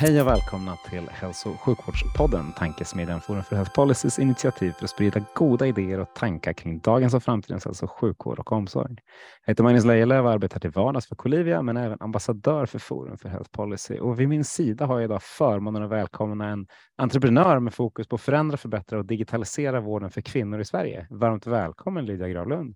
Hej och välkomna till Hälso och sjukvårdspodden, tankesmedjan Forum för Health Policys initiativ för att sprida goda idéer och tankar kring dagens och framtidens hälso och sjukvård och omsorg. Jag heter Magnus Lejelöw och arbetar till vardags för Colivia, men även ambassadör för Forum för Health Policy. Och vid min sida har jag idag förmånen att välkomna en entreprenör med fokus på att förändra, förbättra och digitalisera vården för kvinnor i Sverige. Varmt välkommen Lydia Gravlund.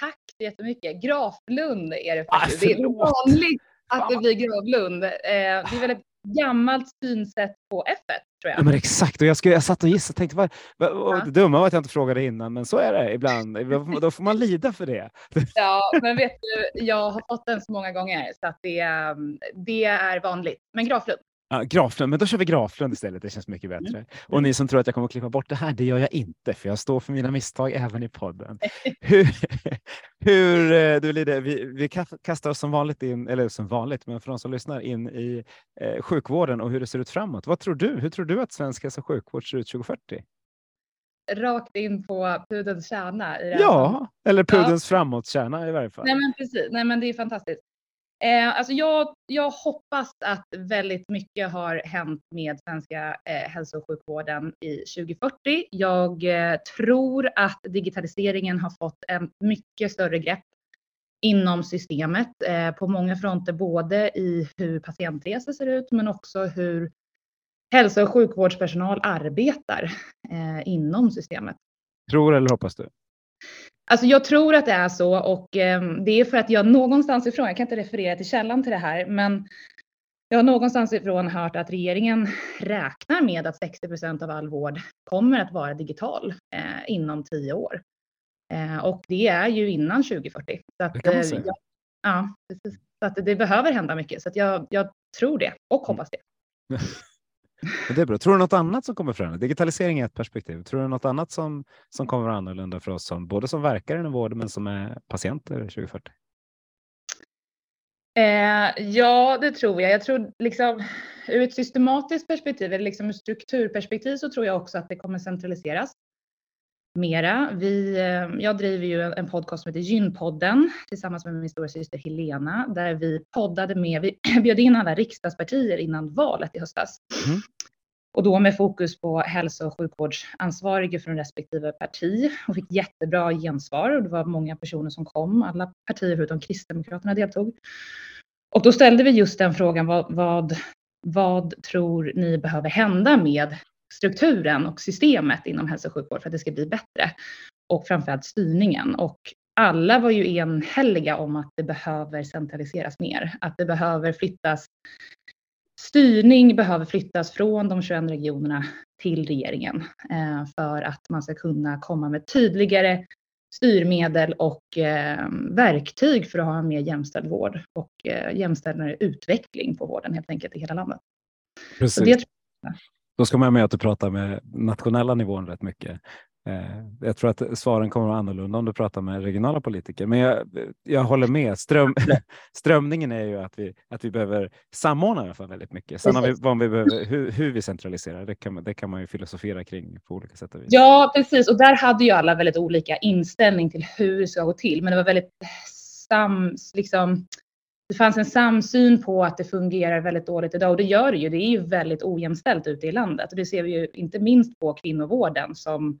Tack så jättemycket. Graflund är det faktiskt. Ah, det är vanligt att det blir Gravlund. Eh, det är väl ett gammalt synsätt på F tror jag. Ja, men exakt, och jag, skulle, jag satt och gissade och tänkte, vad, ja. det dumma var att jag inte frågade innan, men så är det ibland. Då får man lida för det. Ja, men vet du, jag har fått den så många gånger så att det, mm, det är vanligt. Men Graflund. Ja, Graflund, men då kör vi Graflund istället. Det känns mycket bättre. Mm. Och ni som tror att jag kommer att klippa bort det här, det gör jag inte, för jag står för mina misstag även i podden. hur, hur eh, du Lide, vi, vi kastar oss som vanligt in, eller som vanligt, men för de som lyssnar in i eh, sjukvården och hur det ser ut framåt. Vad tror du? Hur tror du att svensk hälso och sjukvård ser ut 2040? Rakt in på pudelns kärna. I ja, eller pudelns ja. framåtkärna i varje fall. Nej, men precis. Nej, men det är fantastiskt. Eh, alltså jag, jag hoppas att väldigt mycket har hänt med svenska eh, hälso och sjukvården i 2040. Jag eh, tror att digitaliseringen har fått en mycket större grepp inom systemet eh, på många fronter, både i hur patientresor ser ut, men också hur hälso och sjukvårdspersonal arbetar eh, inom systemet. Tror eller hoppas du? Alltså jag tror att det är så och eh, det är för att jag någonstans ifrån, jag kan inte referera till källan till det här, men jag har någonstans ifrån hört att regeringen räknar med att 60 procent av all vård kommer att vara digital eh, inom tio år. Eh, och det är ju innan 2040. Så att, det kan man säga. Jag, ja, så att det behöver hända mycket. Så jag, jag tror det och hoppas det. det är bra. Tror du något annat som kommer förändras? Digitalisering är ett perspektiv. Tror du något annat som, som kommer vara annorlunda för oss som både som verkar inom vården men som är patienter 2040? Eh, ja, det tror jag. Jag tror liksom ur ett systematiskt perspektiv, eller liksom ur strukturperspektiv så tror jag också att det kommer centraliseras mera. Vi, eh, jag driver ju en podcast som heter Gynpodden tillsammans med min stora syster Helena där vi poddade med, vi bjöd in alla riksdagspartier innan valet i höstas. Mm. Och då med fokus på hälso och sjukvårdsansvarige från respektive parti och fick jättebra gensvar och det var många personer som kom. Alla partier förutom Kristdemokraterna deltog. Och då ställde vi just den frågan, vad, vad, vad tror ni behöver hända med strukturen och systemet inom hälso och sjukvård för att det ska bli bättre. Och framförallt styrningen. Och alla var ju enhälliga om att det behöver centraliseras mer. Att det behöver flyttas Styrning behöver flyttas från de 21 regionerna till regeringen eh, för att man ska kunna komma med tydligare styrmedel och eh, verktyg för att ha en mer jämställd vård och eh, jämställdare utveckling på vården helt enkelt i hela landet. Precis. Då ska man med att du pratar med nationella nivån rätt mycket. Eh, jag tror att svaren kommer att vara annorlunda om du pratar med regionala politiker, men jag, jag håller med. Ström, strömningen är ju att vi, att vi behöver samordna i alla fall väldigt mycket. Sen har vi, vad vi behöver, hur, hur vi centraliserar, det kan, det kan man ju filosofera kring på olika sätt och vis. Ja, precis. Och där hade ju alla väldigt olika inställning till hur det ska gå till, men det var väldigt sam, liksom, det fanns en samsyn på att det fungerar väldigt dåligt idag och det gör det ju. Det är ju väldigt ojämställt ute i landet och det ser vi ju inte minst på kvinnovården som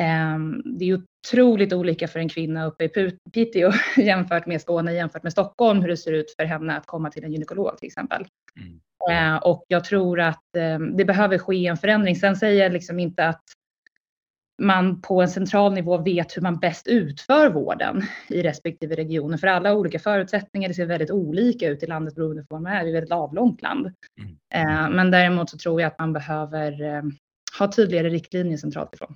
eh, det är otroligt olika för en kvinna uppe i Piteå jämfört med Skåne jämfört med Stockholm hur det ser ut för henne att komma till en gynekolog till exempel. Mm. Eh, och jag tror att eh, det behöver ske en förändring. Sen säger jag liksom inte att man på en central nivå vet hur man bäst utför vården i respektive regioner. För alla olika förutsättningar, det ser väldigt olika ut i landet beroende på var man är. Det är ett väldigt avlångt land. Mm. Eh, men däremot så tror jag att man behöver eh, ha tydligare riktlinjer centralt ifrån.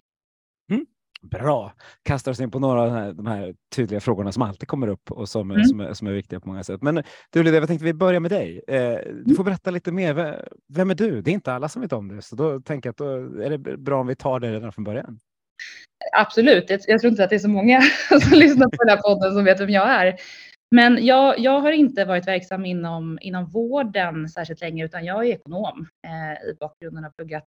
Mm. Bra. Kastar oss in på några av de här, de här tydliga frågorna som alltid kommer upp och som, Mm. som, är, som är viktiga på många sätt. Men du Lydia, jag tänkte vi börjar med dig. Eh, du får berätta lite mer. Vem är du? Det är inte alla som vet om det, så då tänker jag att då är det bra om vi tar det redan från början. Absolut. Jag, jag tror inte att det är så många som lyssnar på den här podden som vet vem jag är. Men jag, jag har inte varit verksam inom, inom vården särskilt länge utan jag är ekonom eh, i bakgrunden. har pluggat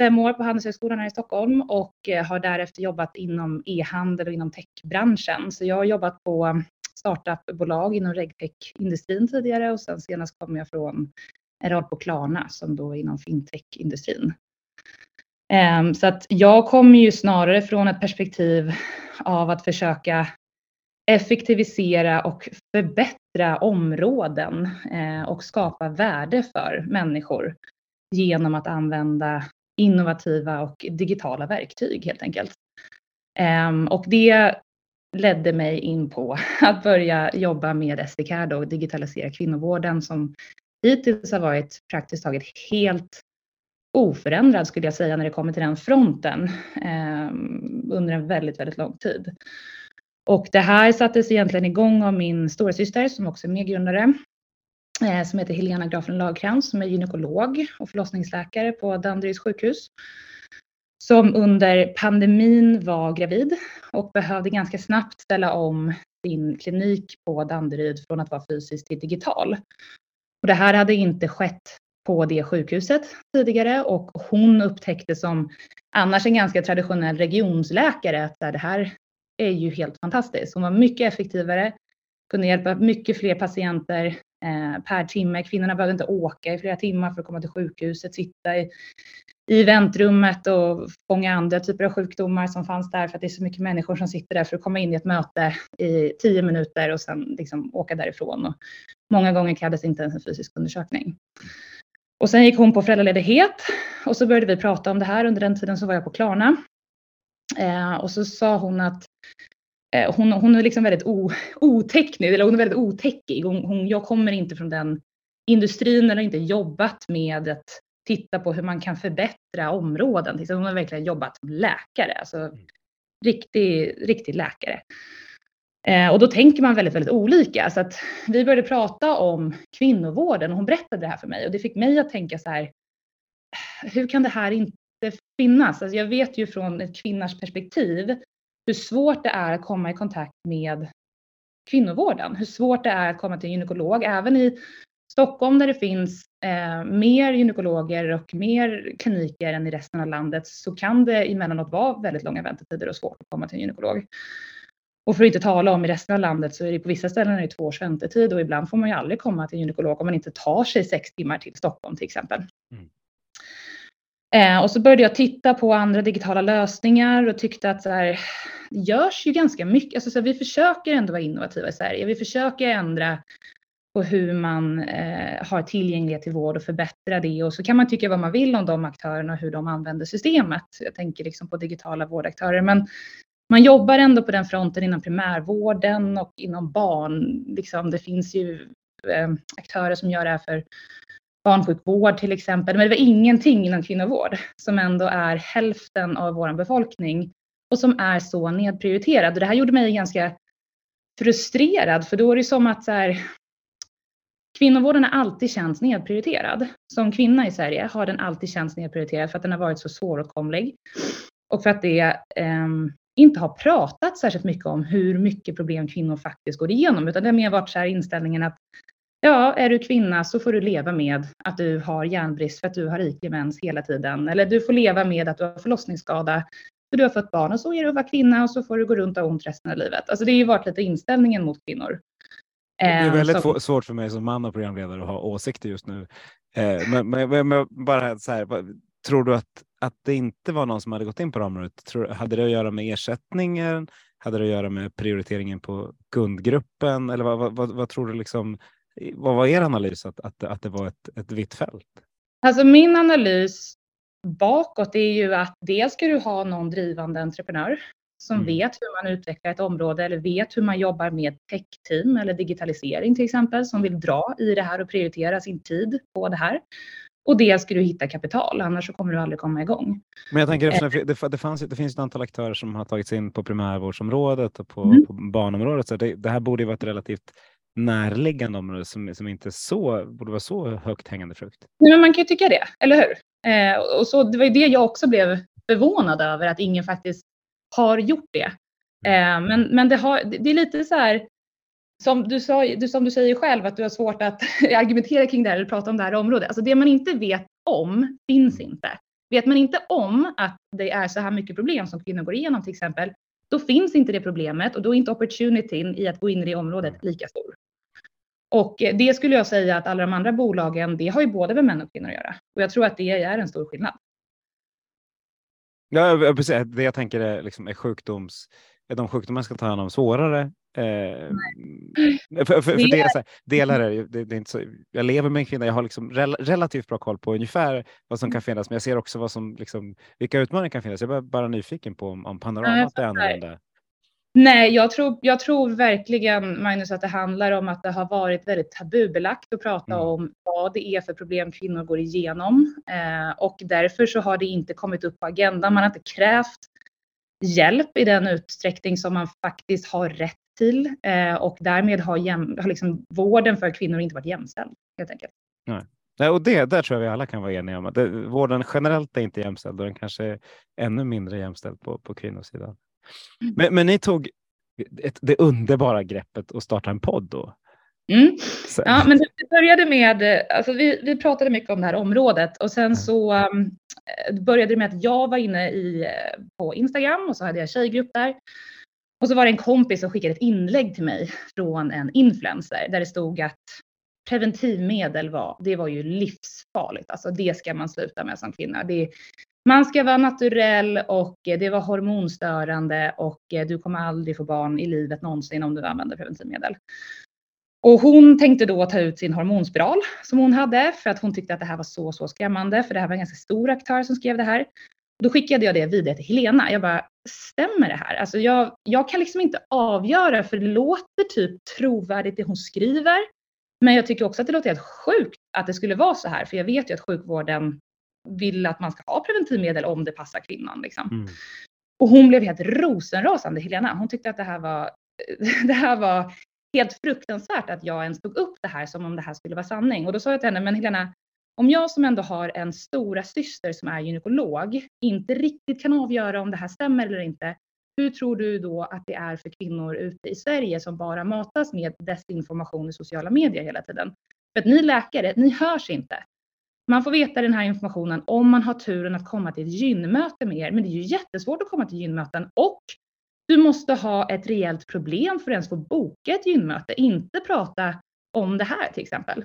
fem år på Handelshögskolan här i Stockholm och eh, har därefter jobbat inom e-handel och inom techbranschen. Så jag har jobbat på startupbolag inom regtech-industrin tidigare och sen senast kom jag från en roll på Klarna som då är inom fintech-industrin. Ehm, så att jag kommer ju snarare från ett perspektiv av att försöka effektivisera och förbättra områden eh, och skapa värde för människor genom att använda innovativa och digitala verktyg helt enkelt. Ehm, och det ledde mig in på att börja jobba med SDK och digitalisera kvinnovården som hittills har varit praktiskt taget helt oförändrad skulle jag säga när det kommer till den fronten eh, under en väldigt, väldigt lång tid. Och det här sattes egentligen igång av min storasyster som också är medgrundare eh, som heter Helena Grafen Lagkrantz som är gynekolog och förlossningsläkare på Danderyds sjukhus. Som under pandemin var gravid och behövde ganska snabbt ställa om sin klinik på Danderyd från att vara fysisk till digital. Och det här hade inte skett på det sjukhuset tidigare och hon upptäckte som annars en ganska traditionell regionsläkare att det här är ju helt fantastiskt. Hon var mycket effektivare, kunde hjälpa mycket fler patienter eh, per timme. Kvinnorna behövde inte åka i flera timmar för att komma till sjukhuset, sitta i, i väntrummet och fånga andra typer av sjukdomar som fanns där för att det är så mycket människor som sitter där för att komma in i ett möte i tio minuter och sen liksom åka därifrån. Och många gånger krävdes inte ens en fysisk undersökning. Och sen gick hon på föräldraledighet och så började vi prata om det här. Under den tiden så var jag på Klarna. Eh, och så sa hon att eh, hon, hon är liksom väldigt o, oteknisk, eller hon är väldigt otäckig. Hon, hon, jag kommer inte från den industrin eller inte jobbat med att titta på hur man kan förbättra områden. Liksom, Hon har verkligen jobbat som läkare, alltså riktig, riktig läkare. Eh, och då tänker man väldigt, väldigt olika. Så att vi började prata om kvinnovården och hon berättade det här för mig och det fick mig att tänka så här. Hur kan det här inte finnas? Alltså jag vet ju från ett kvinnors perspektiv hur svårt det är att komma i kontakt med kvinnovården. Hur svårt det är att komma till en gynekolog. Även i Stockholm där det finns eh, mer gynekologer och mer kliniker än i resten av landet så kan det emellanåt vara väldigt långa väntetider och svårt att komma till en gynekolog. Och för att inte tala om i resten av landet så är det på vissa ställen är det två års väntetid och ibland får man ju aldrig komma till gynekolog om man inte tar sig sex timmar till Stockholm till exempel. Mm. Eh, och så började jag titta på andra digitala lösningar och tyckte att så här, det görs ju ganska mycket. Alltså, så här, vi försöker ändå vara innovativa i Sverige. Vi försöker ändra på hur man eh, har tillgänglighet till vård och förbättra det. Och så kan man tycka vad man vill om de aktörerna och hur de använder systemet. Jag tänker liksom på digitala vårdaktörer. Men man jobbar ändå på den fronten inom primärvården och inom barn. Liksom, det finns ju eh, aktörer som gör det här för barnsjukvård till exempel. Men det var ingenting inom kvinnovård som ändå är hälften av vår befolkning och som är så nedprioriterad. Och det här gjorde mig ganska frustrerad för då är det som att så här, kvinnovården har alltid känts nedprioriterad. Som kvinna i Sverige har den alltid känts nedprioriterad för att den har varit så svåråtkomlig och för att det eh, inte har pratat särskilt mycket om hur mycket problem kvinnor faktiskt går igenom utan det har mer varit så här inställningen att Ja, är du kvinna så får du leva med att du har järnbrist för att du har riklig mens hela tiden. Eller du får leva med att du har förlossningsskada för du har fått barn och så är du att vara kvinna och så får du gå runt och ha ont resten av livet. Alltså det har ju varit lite inställningen mot kvinnor. Det är Eh, väldigt få- svårt för mig som man och programledare att ha åsikter just nu. Eh, men, men, men, bara så här, tror du att, att det inte var någon som hade gått in på det området? Tror, hade det att göra med ersättningen? Hade det att göra med prioriteringen på kundgruppen? Eller vad, vad, vad, vad tror du liksom? Vad var er analys att, att, att det var ett, ett vitt fält? Alltså min analys bakåt är ju att dels ska du ha någon drivande entreprenör som Mm. vet hur man utvecklar ett område eller vet hur man jobbar med techteam eller digitalisering till exempel som vill dra i det här och prioritera sin tid på det här. Och dels ska du hitta kapital, annars så kommer du aldrig komma igång. Men jag tänker, eftersom det, det, fanns, det finns ett antal aktörer som har tagit sig in på primärvårdsområdet och på, mm. på barnområdet. Så det, det, här borde ju vara ett relativt närliggande område som, som inte så, borde vara så högt hängande frukt. Nej, men man kan ju tycka det, eller hur? Eh, och så, det var ju det jag också blev förvånad över, att ingen faktiskt har gjort det. Eh, men men det, har, det är lite så här, som du, sa, du, som du säger själv, att du har svårt att argumentera kring det här eller prata om det här området. Alltså det man inte vet om finns inte. Vet man inte om att det är så här mycket problem som kvinnor går igenom till exempel, då finns inte det problemet och då är inte opportunityn i att gå in i det området lika stor. Och det skulle jag säga att alla de andra bolagen, det har ju både med män och kvinnor att göra. Och jag tror att det är en stor skillnad. Ja, precis. Det jag tänker är, liksom, är sjukdoms, de sjukdomar man ska ta hand om svårare? Eh, för, för, för det är så här, delar är det, det är inte så, jag lever med en kvinna, jag har liksom rel, relativt bra koll på ungefär vad som kan mm. finnas, men jag ser också vad som, liksom, vilka utmaningar kan finnas. Jag är bara nyfiken på om, om panoramat är annorlunda. Nej, jag tror, jag tror verkligen Magnus att det handlar om att det har varit väldigt tabubelagt att prata mm. om vad det är för problem kvinnor går igenom eh, och därför så har det inte kommit upp på agendan. Man har inte krävt hjälp i den utsträckning som man faktiskt har rätt till eh, och därmed har, jäm, har liksom vården för kvinnor inte varit jämställd helt enkelt. Nej. och det där tror jag vi alla kan vara eniga om. Det, vården generellt är inte jämställd och den kanske är ännu mindre jämställd på, på kvinnosidan. Mm. Men, men ni tog ett, det underbara greppet att starta en podd då? Mm. Ja, men det började med, alltså vi, vi pratade mycket om det här området och sen så um, Eh, det började med att jag var inne i, eh, på Instagram och så hade jag tjejgrupp där. Och så var det en kompis som skickade ett inlägg till mig från en influencer där det stod att preventivmedel var, det var ju livsfarligt. Alltså det ska man sluta med som kvinna. Det, man ska vara naturell och eh, det var hormonstörande och du kommer aldrig få barn i livet någonsin om du använder preventivmedel. Och hon tänkte då ta ut sin hormonspiral som hon hade för att hon tyckte att det här var så, så skrämmande för det här var en ganska stor aktör som skrev det här. Då skickade jag det vidare till Helena. Jag bara, stämmer det här? Alltså jag, jag kan liksom inte avgöra för det låter typ trovärdigt det hon skriver. Men jag tycker också att det låter helt sjukt att det skulle vara så här, för jag vet ju att sjukvården vill att man ska ha preventivmedel om det passar kvinnan. Liksom. Mm. Och hon blev helt rosenrasande, Helena. Hon tyckte att det här var, det här var helt fruktansvärt att jag ens tog upp det här som om det här skulle vara sanning. Och då sa jag till henne, men Helena, om jag som ändå har en stora syster som är gynekolog inte riktigt kan avgöra om det här stämmer eller inte, hur tror du då att det är för kvinnor ute i Sverige som bara matas med desinformation i sociala medier hela tiden? För att ni läkare, ni hörs inte. Man får veta den här informationen om man har turen att komma till ett gynmöte med er, men det är ju jättesvårt att komma till gynmöten och du måste ha ett rejält problem för att ens få boka ett gynmöte, inte prata om det här till exempel.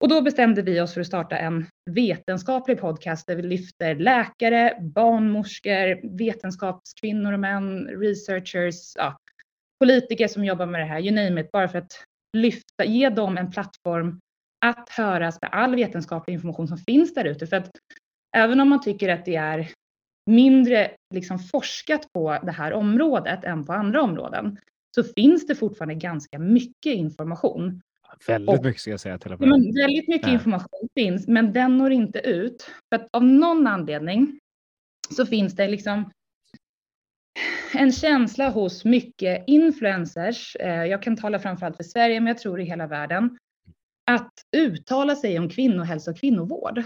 Och då bestämde vi oss för att starta en vetenskaplig podcast där vi lyfter läkare, barnmorskor, vetenskapskvinnor och män, researchers, ja, politiker som jobbar med det här, you name it, bara för att lyfta, ge dem en plattform att höras med all vetenskaplig information som finns där ute. För att även om man tycker att det är mindre liksom forskat på det här området än på andra områden så finns det fortfarande ganska mycket information. Väldigt och, mycket ska jag säga till och med. Väldigt mycket Nej. information finns, men den når inte ut. För att av någon anledning så finns det liksom en känsla hos mycket influencers, eh, jag kan tala framförallt för Sverige, men jag tror i hela världen, att uttala sig om kvinnohälsa och kvinnovård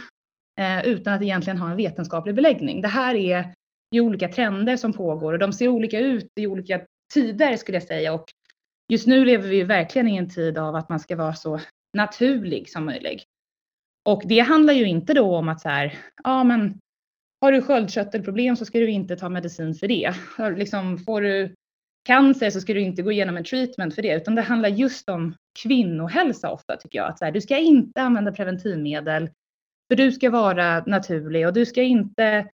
eh, utan att egentligen ha en vetenskaplig beläggning. Det här är ju olika trender som pågår och de ser olika ut i olika tider skulle jag säga och just nu lever vi ju verkligen i en tid av att man ska vara så naturlig som möjligt. Och det handlar ju inte då om att så här, ja men har du sköldkörtelproblem så ska du inte ta medicin för det. Liksom, får du cancer så ska du inte gå igenom en treatment för det, utan det handlar just om kvinnohälsa ofta tycker jag. Att så här, du ska inte använda preventivmedel för du ska vara naturlig och du ska inte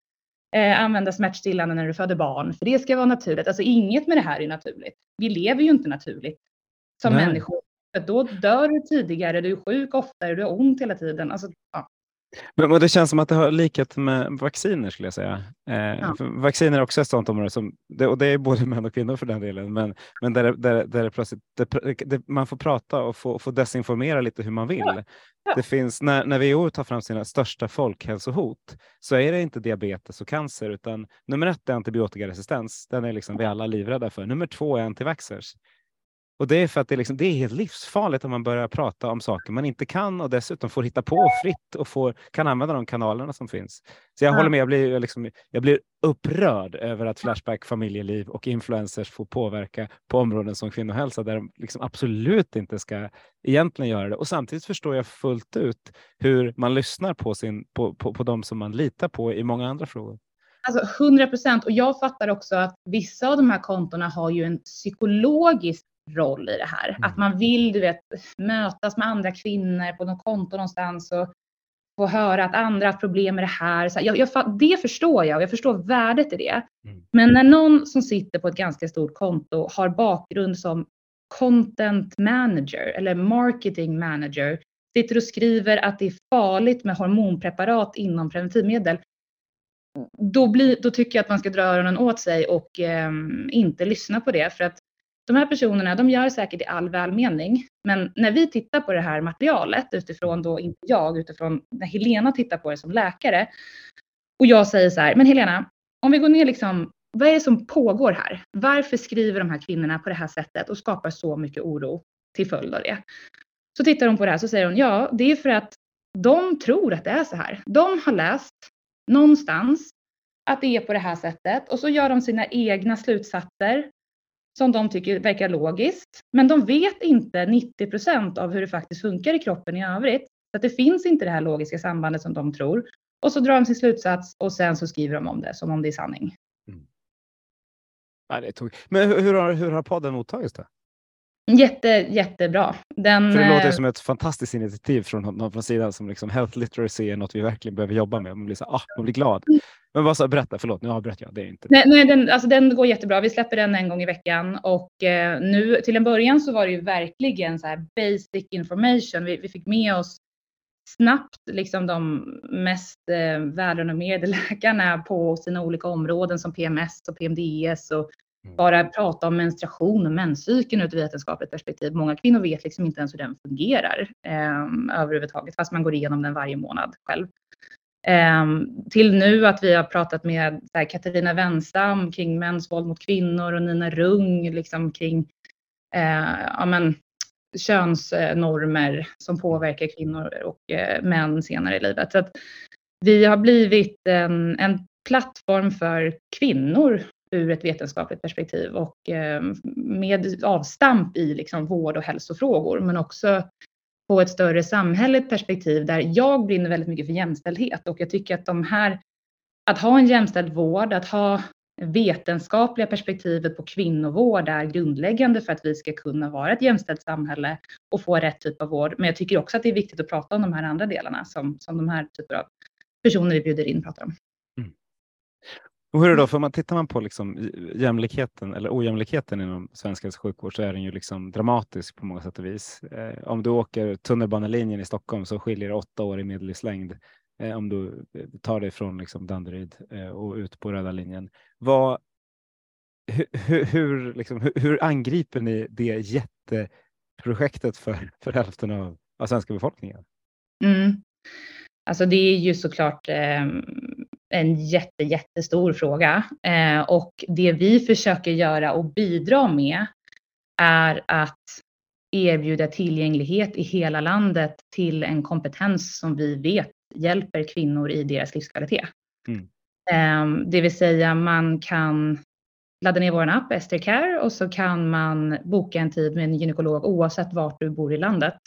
eh, använda smärtstillande när du föder barn, för det ska vara naturligt. Alltså inget med det här är naturligt. Vi lever ju inte naturligt som Nej. människor. För då dör du tidigare, du är sjuk oftare, du har ont hela tiden. Alltså, ja. Men, men det känns som att det har likhet med vacciner skulle jag säga. Eh, ja. Vacciner är också ett sådant område som, det, och det är både män och kvinnor för den delen, men, men där, där, där det plötsligt, det, det, man får prata och få, få desinformera lite hur man vill. Ja. Ja. Det finns, när, när WHO tar fram sina största folkhälsohot så är det inte diabetes och cancer, utan nummer ett är antibiotikaresistens. Den är liksom vi alla livrädda för. Nummer två är antivaxxers. Och det är för att det, liksom, det är helt livsfarligt om man börjar prata om saker man inte kan och dessutom får hitta på fritt och får, kan använda de kanalerna som finns. Så jag ja. håller med, jag blir, jag, liksom, jag blir upprörd över att Flashback, familjeliv och influencers får påverka på områden som kvinnohälsa där de liksom absolut inte ska egentligen göra det. Och samtidigt förstår jag fullt ut hur man lyssnar på, sin, på, på, på de som man litar på i många andra frågor. Alltså 100 procent. Och jag fattar också att vissa av de här kontona har ju en psykologisk roll i det här. Mm. Att man vill, du vet, mötas med andra kvinnor på något konto någonstans och få höra att andra har problem med det här. Så jag, jag, det förstår jag och jag förstår värdet i det. Mm. Men när någon som sitter på ett ganska stort konto har bakgrund som content manager eller marketing manager, sitter och skriver att det är farligt med hormonpreparat inom preventivmedel, då, blir, då tycker jag att man ska dra öronen åt sig och eh, inte lyssna på det. För att de här personerna, de gör säkert i all välmening, men när vi tittar på det här materialet utifrån då, inte jag, utifrån när Helena tittar på det som läkare och jag säger så här, men Helena, om vi går ner liksom, vad är det som pågår här? Varför skriver de här kvinnorna på det här sättet och skapar så mycket oro till följd av det? Så tittar hon på det här så säger hon, ja, det är för att de tror att det är så här. De har läst någonstans att det är på det här sättet och så gör de sina egna slutsatser som de tycker verkar logiskt. Men de vet inte 90 procent av hur det faktiskt funkar i kroppen i övrigt. Så att det finns inte det här logiska sambandet som de tror. Och så drar de sin slutsats och sen så skriver de om det som om det är sanning. Mm. Nej, det tog... Men hur, hur, har, hur har podden mottagits då? Jätte, jättebra. Den, För det låter eh, som ett fantastiskt initiativ från någon från sidan som liksom health literacy är något vi verkligen behöver jobba med. Man blir, så, ah, man blir glad. Mm. Men vad så, berätta, förlåt, nu avbröt jag. Det är inte... Nej, nej den, alltså, den går jättebra. Vi släpper den en gång i veckan och eh, nu till en början så var det ju verkligen så här basic information. Vi, vi fick med oss snabbt liksom de mest eh, välrenommerade läkarna på sina olika områden som PMS och PMDS och. Mm. bara prata om menstruation och menscykeln ur ett vetenskapligt perspektiv. Många kvinnor vet liksom inte ens hur den fungerar eh, överhuvudtaget, fast man går igenom den varje månad själv. Eh, till nu att vi har pratat med här, Katarina Wenstam kring mäns våld mot kvinnor och Nina Rung liksom kring eh, ja, men, könsnormer som påverkar kvinnor och eh, män senare i livet. Så att vi har blivit en, en plattform för kvinnor ur ett vetenskapligt perspektiv och eh, med avstamp i liksom vård och hälsofrågor, men också på ett större samhälleligt perspektiv där jag brinner väldigt mycket för jämställdhet och jag tycker att de här, att ha en jämställd vård, att ha vetenskapliga perspektivet på kvinnovård är grundläggande för att vi ska kunna vara ett jämställt samhälle och få rätt typ av vård. Men jag tycker också att det är viktigt att prata om de här andra delarna som, som de här typer av personer vi bjuder in pratar om. Mm. Och hur är det då, för man tittar man på liksom jämlikheten eller ojämlikheten inom svensk hälso och sjukvård så är den ju liksom dramatisk på många sätt och vis. Eh, om du åker tunnelbanelinjen i Stockholm så skiljer det åtta år i medellivslängd eh, om du eh, tar dig från liksom Danderyd eh, och ut på röda linjen. Vad, hur, hur, liksom, hur, hur, angriper ni det jätteprojektet för, för hälften av, av svenska befolkningen? Mm. Alltså det är ju såklart eh, en jätte, jättestor fråga eh, och det vi försöker göra och bidra med är att erbjuda tillgänglighet i hela landet till en kompetens som vi vet hjälper kvinnor i deras livskvalitet. Mm. Eh, det vill säga man kan ladda ner vår app Ester Care och så kan man boka en tid med en gynekolog oavsett vart du bor i landet.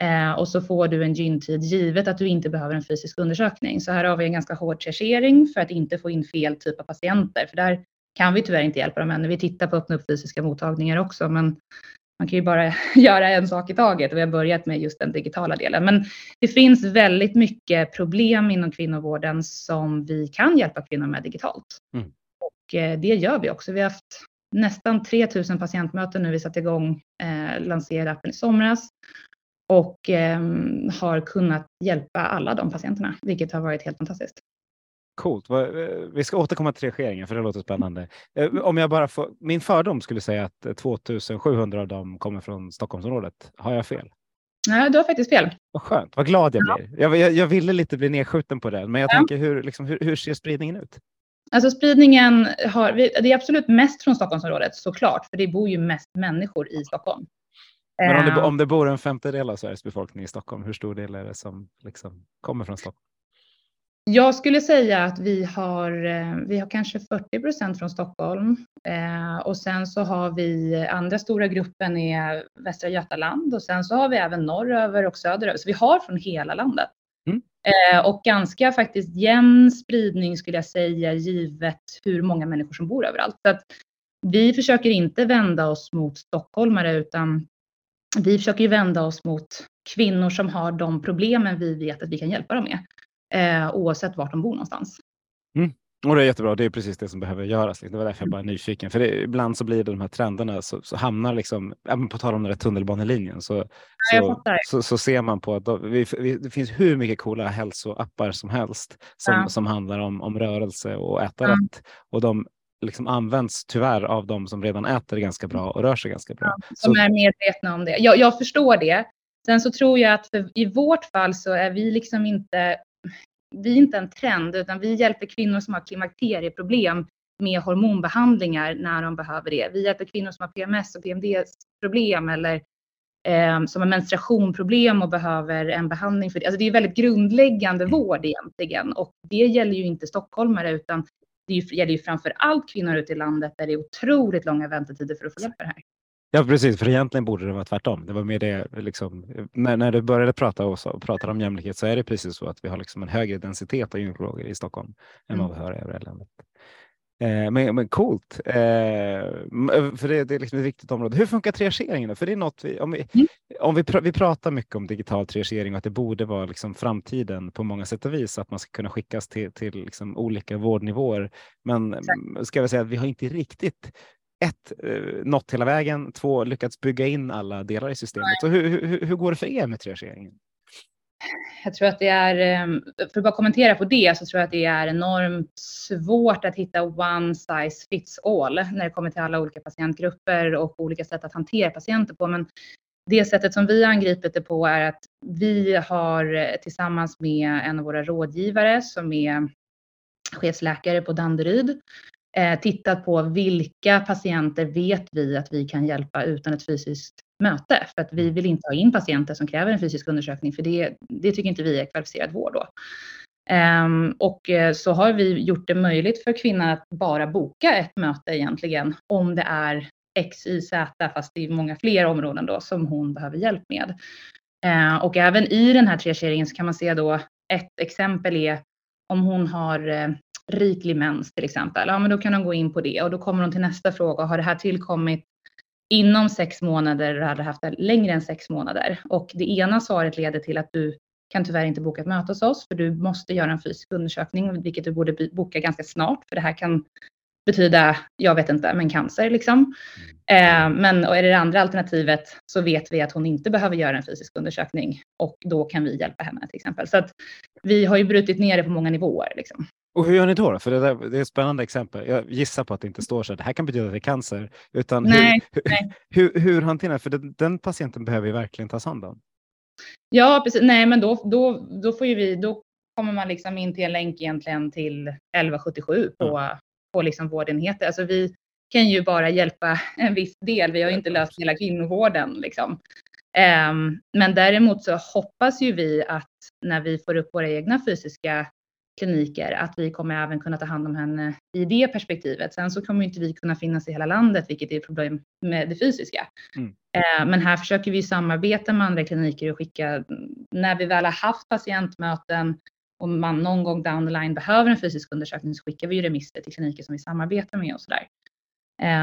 Eh, och så får du en gyntid givet att du inte behöver en fysisk undersökning. Så här har vi en ganska hård chargering för att inte få in fel typ av patienter. För där kan vi tyvärr inte hjälpa dem ännu. Vi tittar på att öppna upp fysiska mottagningar också, men man kan ju bara göra en sak i taget och vi har börjat med just den digitala delen. Men det finns väldigt mycket problem inom kvinnovården som vi kan hjälpa kvinnor med digitalt. Mm. Och eh, det gör vi också. Vi har haft nästan 3000 patientmöten nu vi satte igång, eh, lanserade appen i somras och eh, har kunnat hjälpa alla de patienterna, vilket har varit helt fantastiskt. Coolt. Eh, vi ska återkomma till reageringen för det låter spännande. Eh, om jag bara får, min fördom skulle säga att 2700 av dem kommer från Stockholmsområdet. Har jag fel? Nej, du har faktiskt fel. Vad skönt, vad glad jag ja. blir. Jag, jag, jag, ville lite bli nedskjuten på det, men jag ja. tänker hur, liksom, hur, hur ser spridningen ut? Alltså spridningen har, det är absolut mest från Stockholmsområdet såklart, för det bor ju mest människor i Stockholm. Men om det, om det bor en femtedel av Sveriges befolkning i Stockholm, hur stor del är det som liksom kommer från Stockholm? Jag skulle säga att vi har, eh, vi har kanske 40 procent från Stockholm eh, och sen så har vi andra stora gruppen är Västra Götaland och sen så har vi även norröver och söderöver. Så vi har från hela landet. Mm. Eh, och ganska faktiskt jämn spridning skulle jag säga givet hur många människor som bor överallt. Så att vi försöker inte vända oss mot stockholmare utan vi försöker vända oss mot kvinnor som har de problemen vi vet att vi kan hjälpa dem med eh, oavsett vart de bor någonstans. Mm. Och det är jättebra. Det är precis det som behöver göras. Det var därför jag bara är nyfiken. För det, ibland så blir det de här trenderna så, så hamnar liksom, på tal om den där tunnelbanelinjen, så, så, så, så, ser man på att då, vi, vi, det finns hur mycket coola hälsoappar som helst som, ja. som handlar om, om rörelse och äta ja. rätt. Och de liksom används tyvärr av de som redan äter ganska bra och rör sig ganska bra. Ja, som är medvetna om det. Jag, jag förstår det. Sen så tror jag att för, i vårt fall så är vi liksom inte vi är inte en trend, utan vi hjälper kvinnor som har klimakterieproblem med hormonbehandlingar när de behöver det. Vi hjälper kvinnor som har PMS och PMDS-problem eller eh, som har menstruationproblem och behöver en behandling för det. Alltså det är väldigt grundläggande vård egentligen och det gäller ju inte stockholmare utan det gäller ju framför allt kvinnor ute i landet där det är otroligt långa väntetider för att få hjälp med det här. Ja, precis, för egentligen borde det vara tvärtom. Det var mer det, liksom, när, när du började prata och, och pratade om jämlikhet så är det precis så att vi har liksom en högre densitet av gynekologer i Stockholm än vad vi har i övriga landet. Eh, men, men coolt, eh, för det, det, är liksom ett viktigt område. Hur funkar triageringen? För det är något vi, om vi, mm. om vi, pr vi pratar mycket om digital triagering och att det borde vara liksom framtiden på många sätt och vis, att man ska kunna skickas till, till liksom olika vårdnivåer. Men Exakt. ska jag säga att vi har inte riktigt ett, eh, nått hela vägen, två, lyckats bygga in alla delar i systemet. Så hur, hur, hur går det för er med triageringen? Jag tror att det är, ehm, för att bara kommentera på det, så tror jag att det är enormt svårt att hitta one size fits all när det kommer till alla olika patientgrupper och olika sätt att hantera patienter på. Men det sättet som vi angripit det på är att vi har eh, tillsammans med en av våra rådgivare som är chefsläkare på Danderyd eh, tittat på vilka patienter vet vi att vi kan hjälpa utan ett fysiskt möte. För att vi vill inte ha in patienter som kräver en fysisk undersökning för det, det tycker inte vi är kvalificerad vård då. Um, och eh, så har vi gjort det möjligt för kvinnan att bara boka ett möte egentligen om det är X, Y, Z, fast det är många fler områden då som hon behöver hjälp med. Uh, och även i den här triageringen så kan man se då ett exempel är om hon har uh, riklig mens till exempel, ja men då kan hon gå in på det och då kommer hon till nästa fråga. Har det här tillkommit inom sex månader eller har det haft det längre än sex månader? Och det ena svaret leder till att du kan tyvärr inte boka ett möte hos oss för du måste göra en fysisk undersökning, vilket du borde boka ganska snart för det här kan betyda, jag vet inte, men cancer liksom. Eh, men och är det det andra alternativet så vet vi att hon inte behöver göra en fysisk undersökning och då kan vi hjälpa henne till exempel. Så att vi har ju brutit ner det på många nivåer. Liksom. Och hur gör ni då? För det, där, det är ett spännande exempel. Jag gissar på att det inte står så att det här kan betyda att det är cancer. Utan nej, hur, nej. Hur, hur, hanterar För den, den, patienten behöver ju verkligen tas hand om. Ja, precis. Nej, men då, då, då får ju vi, då kommer man liksom in till en länk egentligen till 1177 på, mm. på liksom vårdenheter. Alltså vi kan ju bara hjälpa en viss del. Vi har ju inte löst hela kvinnovården liksom. Um, men däremot så hoppas ju vi att när vi får upp våra egna fysiska kliniker, att vi kommer även kunna ta hand om henne i det perspektivet. Sen så kommer inte vi kunna finnas i hela landet, vilket är ett problem med det fysiska. Mm. Eh, men här försöker vi samarbeta med andra kliniker och skicka, när vi väl har haft patientmöten och man någon gång down the line behöver en fysisk undersökning så skickar vi ju remisser till kliniker som vi samarbetar med och sådär.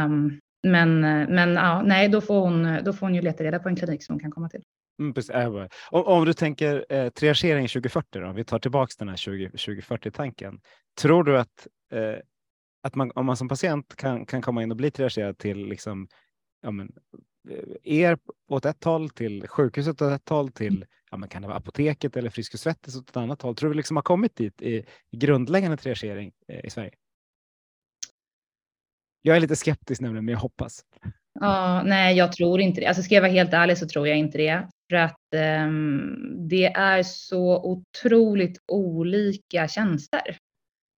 Um, men men ja, nej, då får, hon, då får hon ju leta reda på en klinik som hon kan komma till. Mm, äh, om, om, du tänker eh, triagering 2040, då, om vi tar tillbaka den här 20, 2040-tanken. Tror du att, eh, att man, om man som patient kan, kan komma in och bli triagerad till liksom, ja, men, er åt ett håll till sjukhuset åt ett håll till ja, men kan det vara apoteket eller Friskis Svettis åt ett annat håll? Tror du vi liksom har kommit dit i, i grundläggande triagering i Sverige? Jag är lite skeptisk nämligen, men jag hoppas. Ja, nej, jag tror inte det. Alltså ska jag vara helt ärlig så tror jag inte det. För att um, det är så otroligt olika tjänster.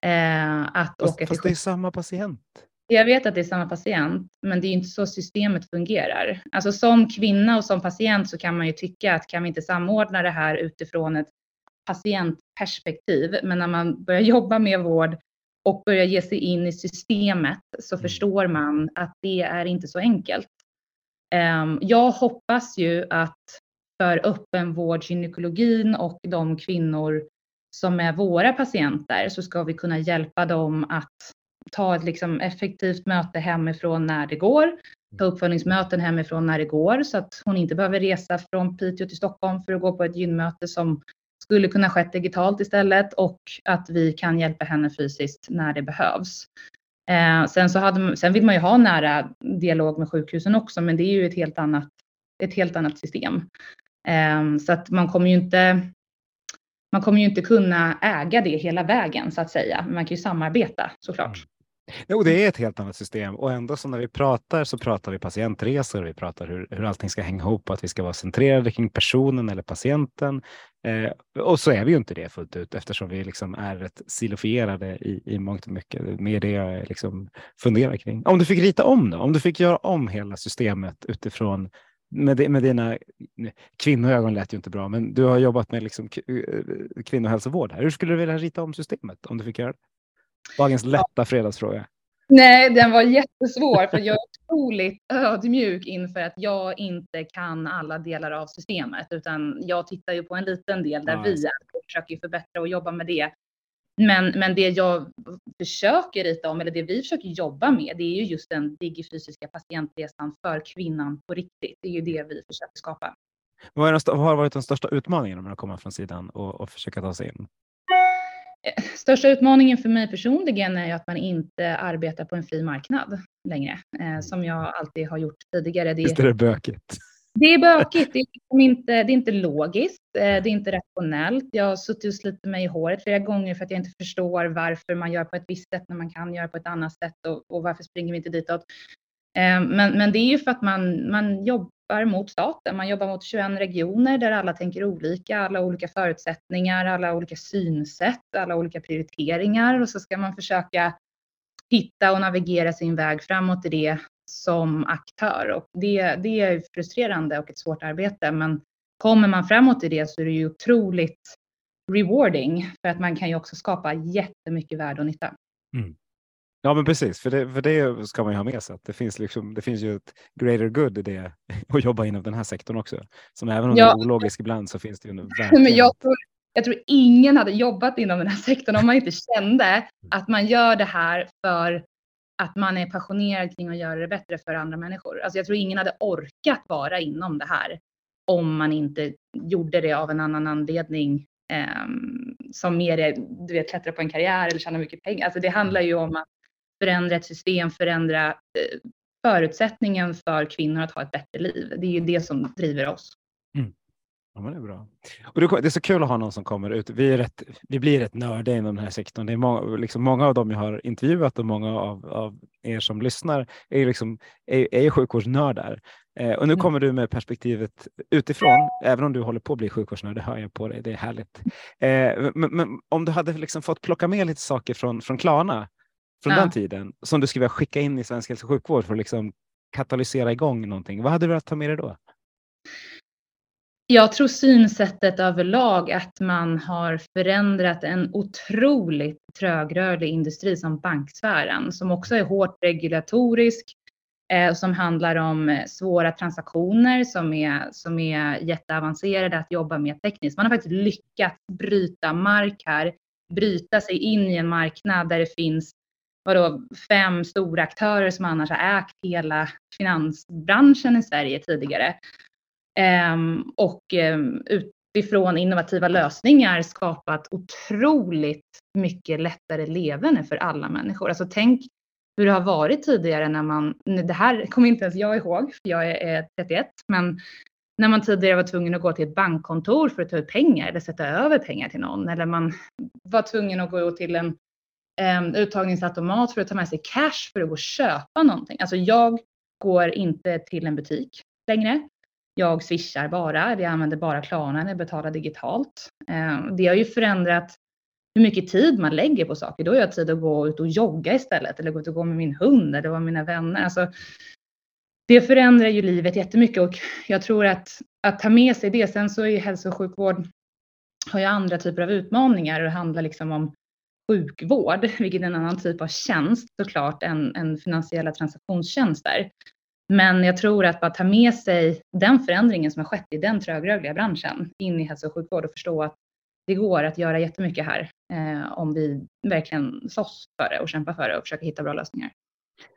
Uh, att fast, åka fast det är samma patient. Jag vet att det är samma patient, men det är inte så systemet fungerar. Alltså som kvinna och som patient så kan man ju tycka att kan vi inte samordna det här utifrån ett patientperspektiv, men när man börjar jobba med vård och börjar ge sig in i systemet så mm. förstår man att det är inte så enkelt. Ehm, jag hoppas ju att för öppenvårdsgynekologin och de kvinnor som är våra patienter så ska vi kunna hjälpa dem att ta ett liksom effektivt möte hemifrån när det går, ta uppföljningsmöten hemifrån när det går så att hon inte behöver resa från Piteå till Stockholm för att gå på ett gynmöte som skulle kunna skett digitalt istället och att vi kan hjälpa henne fysiskt när det behövs. Eh, sen, så hade, sen vill man ju ha nära dialog med sjukhusen också, men det är ju ett helt annat, ett helt annat system. Ehm, så att man kommer ju inte man kommer ju inte kunna äga det hela vägen så att säga. Man kan ju samarbeta såklart. Mm. Jo, det är ett helt annat system och ändå så när vi pratar så pratar vi patientresor. Vi pratar hur, hur allting ska hänga ihop och att vi ska vara centrerade kring personen eller patienten. Eh, och så är vi ju inte det fullt ut eftersom vi liksom är rätt silofierade i, i mångt och mycket. Med det jag liksom funderar kring. Om du fick rita om då? Om du fick göra om hela systemet utifrån med, med dina kvinnoögon lät ju inte bra, men du har jobbat med liksom eh, kvinnohälsovård här. Hur skulle du vilja rita om systemet om du fick göra det? Dagens lätta fredagsfråga. Nej, den var jättesvår för jag är otroligt ödmjuk inför att jag inte kan alla delar av systemet, utan jag tittar ju på en liten del där ja, vi är och försöker förbättra och jobba med det. Men, men det jag försöker rita om, eller det vi försöker jobba med, det är ju just den digifysiska patientresan för kvinnan på riktigt. Det är ju det vi försöker skapa. Vad, är den, vad har varit den största utmaningen med att komma från sidan och, och försöka ta sig in? Största utmaningen för mig personligen är ju att man inte arbetar på en fri marknad längre, eh, som jag alltid har gjort tidigare. Det, Visst är det bökigt? Det är bökigt, det är, liksom inte, det är inte logiskt, eh, det är inte rationellt. Jag har suttit och slitit mig i håret flera gånger för att jag inte förstår varför man gör på ett visst sätt när man kan göra på ett annat sätt och, och varför springer vi inte ditåt. Eh, men, men det är ju för att man, man jobbar mot staten. Man jobbar mot 21 regioner där alla tänker olika, alla olika förutsättningar, alla olika synsätt, alla olika prioriteringar och så ska man försöka hitta och navigera sin väg framåt i det som aktör och det, det är frustrerande och ett svårt arbete. Men kommer man framåt i det så är det ju otroligt rewarding för att man kan ju också skapa jättemycket värde och nytta. Mm. Ja, men precis, för det, för det ska man ju ha med sig. Att det, finns liksom, det finns ju ett greater good i det att jobba inom den här sektorn också. Som även om ja. det är ologiskt ibland så finns det ju verkligen. Men jag tror, jag tror ingen hade jobbat inom den här sektorn om man inte kände att man gör det här för att man är passionerad kring att göra det bättre för andra människor. Alltså jag tror ingen hade orkat vara inom det här om man inte gjorde det av en annan anledning eh, som mer är, du vet, klättra på en karriär eller tjäna mycket pengar. Alltså det handlar ju om att förändra ett system, förändra eh, förutsättningen för kvinnor att ha ett bättre liv. Det är ju det som driver oss. Mm. Ja, men det är bra. Och det är så kul att ha någon som kommer ut. Vi, är rätt, vi blir rätt nördiga inom den här sektorn. Det är många, liksom många av dem jag har intervjuat och många av, av er som lyssnar är, liksom, är, är sjukvårdsnördar. Eh, och nu kommer du med perspektivet utifrån, även om du håller på att bli sjukvårdsnörd, det hör jag på dig, det är härligt. Eh, men, men, om du hade liksom fått plocka med lite saker från, från Klarna, från ja. den tiden, som du skulle vilja skicka in i svensk hälso och sjukvård för att liksom katalysera igång någonting, vad hade du velat ta med dig då? Jag tror synsättet överlag att man har förändrat en otroligt trögrörlig industri som banksfären som också är hårt regulatorisk eh, som handlar om eh, svåra transaktioner som är, som är jätteavancerade att jobba med tekniskt. Man har faktiskt lyckats bryta mark här, bryta sig in i en marknad där det finns vadå, fem stora aktörer som annars har ägt hela finansbranschen i Sverige tidigare. Ehm, och ehm, utifrån innovativa lösningar skapat otroligt mycket lättare leverne för alla människor. Alltså tänk hur det har varit tidigare när man, det här kommer inte ens jag ihåg, för jag är 31, men när man tidigare var tvungen att gå till ett bankkontor för att ta ut pengar eller sätta över pengar till någon eller man var tvungen att gå till en um, uttagningsautomat för att ta med sig cash för att gå och köpa någonting. Alltså jag går inte till en butik längre. Jag swishar bara, eller jag använder bara Klarna när jag betalar digitalt. Eh, det har ju förändrat hur mycket tid man lägger på saker. Då har jag tid att gå ut och jogga istället eller gå ut och gå med min hund eller med mina vänner. Alltså, det förändrar ju livet jättemycket och jag tror att, att ta med sig det. Sen så är hälso och sjukvård har ju andra typer av utmaningar och det handlar liksom om sjukvård, vilket är en annan typ av tjänst såklart än, än finansiella transaktionstjänster. Men jag tror att bara ta med sig den förändringen som har skett i den trögrörliga branschen in i hälso och sjukvård och förstå att det går att göra jättemycket här eh, om vi verkligen slåss för det och kämpar för det och försöker hitta bra lösningar.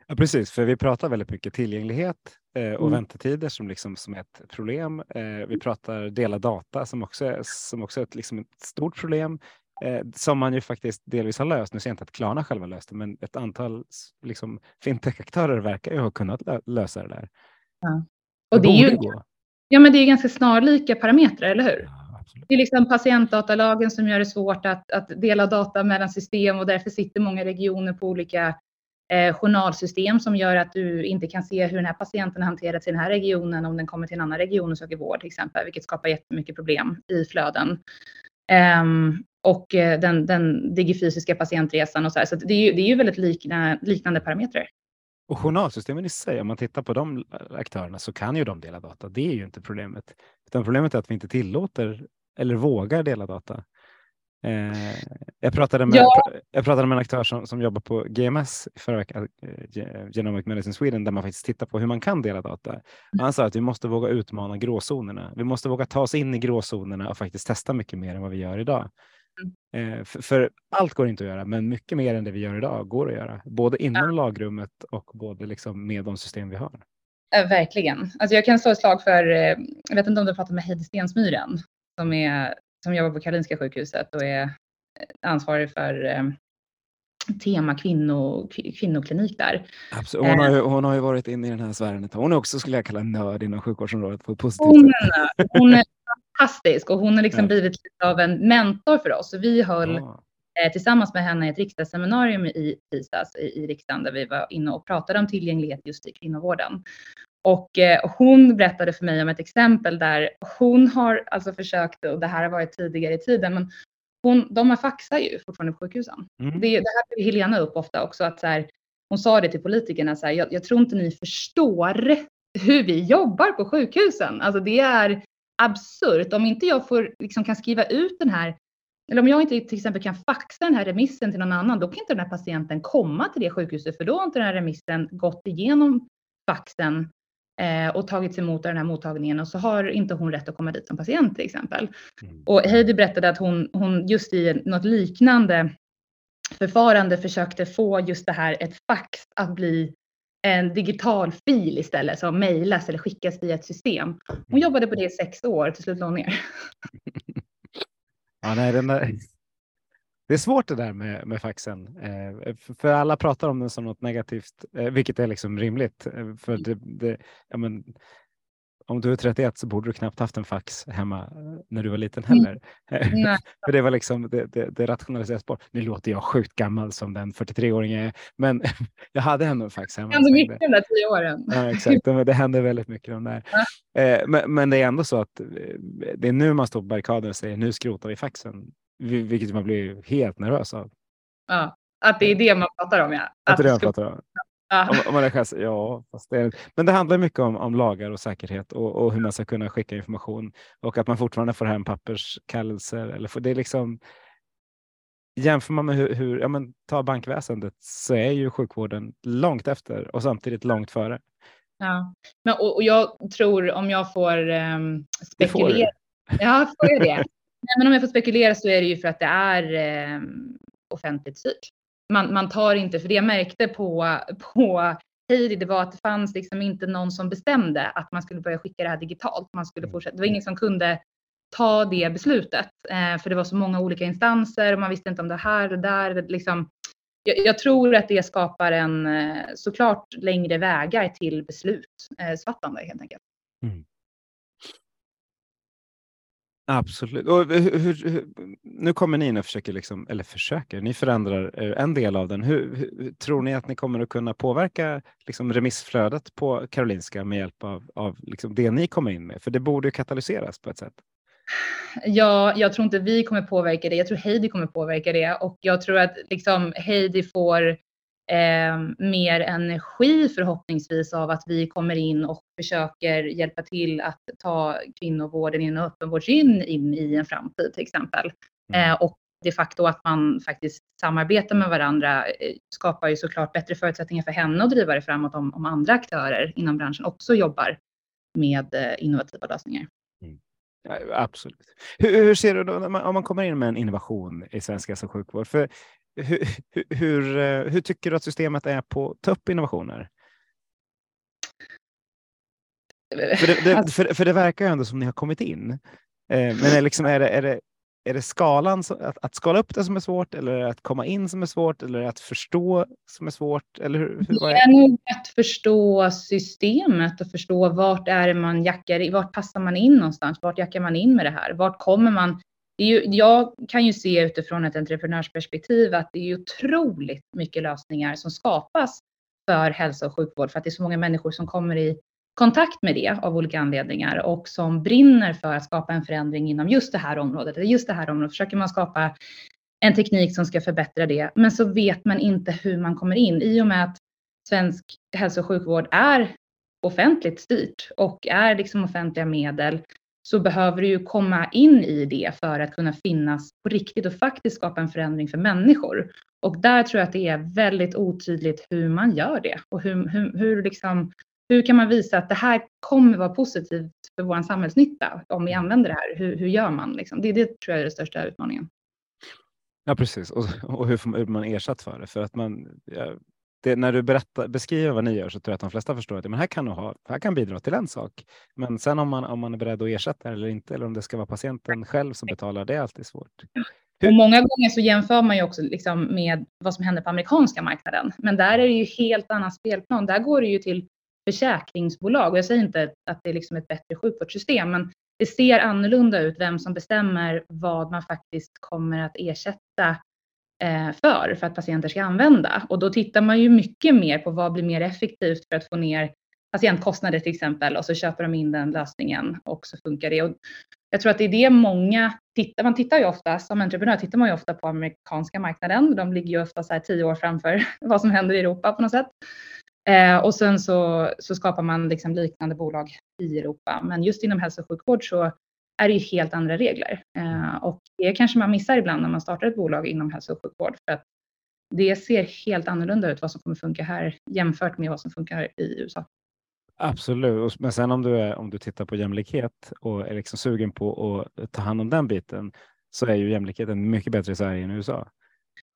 Ja, precis, för vi pratar väldigt mycket tillgänglighet eh, och mm. väntetider som, liksom, som är ett problem. Eh, vi pratar dela data som också är, som också är ett, liksom ett stort problem eh, som man ju faktiskt delvis har löst. Nu ser jag inte att Klarna själva löst det, men ett antal liksom, fintech-aktörer verkar ju ha kunnat lösa det där. Ja. Och det, det är ju, ja, men det är ganska snarlika parametrar, eller hur? Ja. Det är liksom patientdatalagen som gör det svårt att, att dela data mellan system och därför sitter många regioner på olika eh, journalsystem som gör att du inte kan se hur den här patienten hanterats i den här regionen om den kommer till en annan region och söker vård till exempel, vilket skapar jättemycket problem i flöden. Um, och eh, den, den digifysiska patientresan och så här. Så det är ju, det är ju väldigt likna, liknande parametrar. Och journalsystemen i sig, om man tittar på de aktörerna så kan ju de dela data. Det är ju inte problemet. Utan problemet är att vi inte tillåter eller vågar dela data. Eh, jag, pratade med, ja. jag pratade med en aktör som, som jobbar på GMS förra veckan, eh, Genomic Medicine Sweden, där man faktiskt tittar på hur man kan dela data. Mm. Han sa att vi måste våga utmana gråzonerna. Vi måste våga ta oss in i gråzonerna och faktiskt testa mycket mer än vad vi gör idag. Mm. Eh, för, för, allt går inte att göra, men mycket mer än det vi gör idag går att göra, både inom ja. lagrummet och både liksom med de system vi har. Verkligen. Alltså jag kan slå ett slag för, eh, jag vet inte om du har pratat med Heidi Stensmyren som, är, som jobbar på Karolinska sjukhuset och är ansvarig för eh, tema kvinno, kvinnoklinik där. Absolut. Hon, har ju, hon har ju varit inne i den här sfären. Hon är också, skulle jag kalla, nörd inom sjukvårdsområdet på ett positivt hon sätt. Hon är fantastisk och hon har liksom blivit lite av en mentor för oss. Vi höll ja. eh, tillsammans med henne ett riksdagsseminarium i tisdags i, i riksdagen där vi var inne och pratade om tillgänglighet just i kvinnovården. Och eh, hon berättade för mig om ett exempel där hon har alltså försökt, och det här har varit tidigare i tiden, men hon, de har faxar ju fortfarande på sjukhusen. Mm. Det, det här tar Helena upp ofta också, att så här, hon sa det till politikerna, så här, jag, jag, tror inte ni förstår hur vi jobbar på sjukhusen. Alltså det är absurt. Om inte jag får, liksom, kan skriva ut den här, eller om jag inte till exempel kan faxa den här remissen till någon annan, då kan inte den här patienten komma till det sjukhuset, för då har inte den här remissen gått igenom faxen eh, och tagits emot av den här mottagningen och så har inte hon rätt att komma dit som patient till exempel. Mm. Och Heidi berättade att hon, hon just i något liknande förfarande försökte få just det här, ett fax, att bli en digital fil istället som mejlas eller skickas via ett system. Hon jobbade på det i sex år, till slut la hon ner. ja, nej, den där, det är svårt det där med, med faxen, eh, för alla pratar om den som något negativt, eh, vilket är liksom rimligt. Eh, för det, det, ja, men, om du är 31 så borde du knappt haft en fax hemma eh, när du var liten mm. heller. Mm. för det var liksom, det, det, det rationaliseras bort. Nu låter jag sjukt gammal som den 43-åring jag är, men jag hade ändå en fax hemma. Det hände mycket de där tio åren. Ja, exakt, det hände väldigt mycket de där. Eh, men, men, det är ändå så att det är nu man står på barrikaden och säger nu skrotar vi faxen. Vilket man blir helt nervös av. Ja, att det är det man pratar om. Ja. Att, att det är det man pratar om. Ja. Om, om man är ja, fast det är, men det handlar mycket om, om lagar och säkerhet och, och, hur man ska kunna skicka information och att man fortfarande får hem papperskallelser. Eller för, det är liksom, jämför man med hur, hur ja, men, ta bankväsendet så är ju sjukvården långt efter och samtidigt långt före. Ja, men, och, och jag tror om jag får um, spekulera. Får ja, får jag det? Nej, men om jag får spekulera så är det ju för att det är eh, offentligt styrt. Man, man tar inte, för det jag märkte på, på Heidi, det var att det fanns liksom inte någon som bestämde att man skulle börja skicka det här digitalt. Man skulle fortsätta. Det var ingen som kunde ta det beslutet, eh, för det var så många olika instanser och man visste inte om det här och där. Liksom, jag, jag, tror att det skapar en såklart längre vägar till beslutsfattande helt enkelt. Mm. Absolut. Och hur, hur, nu kommer ni in och försöker, liksom, eller försöker, ni förändrar eh, en del av den. Hur, hur tror ni att ni kommer att kunna påverka liksom, remissflödet på Karolinska med hjälp av, av liksom, det ni kommer in med? För det borde ju katalyseras på ett sätt. Ja, jag tror inte vi kommer påverka det. Jag tror Heidi kommer påverka det och jag tror att liksom Heidi får eh, mer energi förhoppningsvis av att vi kommer in och försöker hjälpa till att ta kvinnovården inom öppenvårdsgyn in i en framtid till exempel. Mm. Eh, och de facto att man faktiskt samarbetar med varandra eh, skapar ju såklart bättre förutsättningar för henne att driva det framåt om, om andra aktörer inom branschen också jobbar med eh, innovativa lösningar. Mm. Ja, absolut. Hur, hur, ser du då om man kommer in med en innovation i svensk hälso och sjukvård? För hur, hur, eh, hur, tycker du att systemet är på att ta upp innovationer? För det, det, för, för det verkar ju ändå som ni har kommit in. Eh, men är, liksom, är, det, är, det, är det skalan, att, att skala upp det som är svårt eller det att komma in som är svårt eller det att förstå som är svårt? Eller hur, hur, det är nog att förstå systemet och förstå vart är man jackar i, vart passar man in någonstans? Vart jackar man in med det här? Vart kommer man? Det är ju, jag kan ju se utifrån ett entreprenörsperspektiv att det är otroligt mycket lösningar som skapas för hälsa och sjukvård för att det är så många människor som kommer i kontakt med det av olika anledningar och som brinner för att skapa en förändring inom just det här området. Eller just det här området försöker man skapa en teknik som ska förbättra det, men så vet man inte hur man kommer in i och med att svensk hälso och sjukvård är offentligt styrt och är liksom offentliga medel så behöver du ju komma in i det för att kunna finnas på riktigt och faktiskt skapa en förändring för människor. Och där tror jag att det är väldigt otydligt hur man gör det och hur, hur, hur, liksom, hur kan man visa att det här kommer vara positivt för vår samhällsnytta om vi använder det här? Hur, hur gör man? Liksom? Det, det tror jag är den största utmaningen. Ja, precis. Och, och hur får man ersatt för det? För att man, det, när du berättar, beskriver vad ni gör så tror jag att de flesta förstår att men här kan ha, här kan bidra till en sak. Men sen om man, om man är beredd att ersätta eller inte, eller om det ska vara patienten själv som betalar, det är alltid svårt. Och många gånger så jämför man ju också liksom med vad som händer på amerikanska marknaden. Men där är det ju helt annan spelplan. Där går det ju till försäkringsbolag. Och jag säger inte att det är liksom ett bättre sjukvårdssystem, men det ser annorlunda ut vem som bestämmer vad man faktiskt kommer att ersätta Eh, för, för att patienter ska använda. Och då tittar man ju mycket mer på vad blir mer effektivt för att få ner patientkostnader till exempel och så köper de in den lösningen och så funkar det. Och jag tror att det är det många tittar. Man tittar ju ofta som entreprenör tittar man ju ofta på amerikanska marknaden. De ligger ju ofta så här tio år framför vad som händer i Europa på något sätt. Eh, och sen så, så skapar man liksom liknande bolag i Europa. Men just inom hälso och sjukvård så är det ju helt andra regler. Eh, och det kanske man missar ibland när man startar ett bolag inom hälso och sjukvård. För att det ser helt annorlunda ut vad som kommer funka här jämfört med vad som funkar i USA. Absolut, men sen om du, är, om du tittar på jämlikhet och är liksom sugen på att ta hand om den biten så är ju jämlikheten mycket bättre i Sverige än i USA.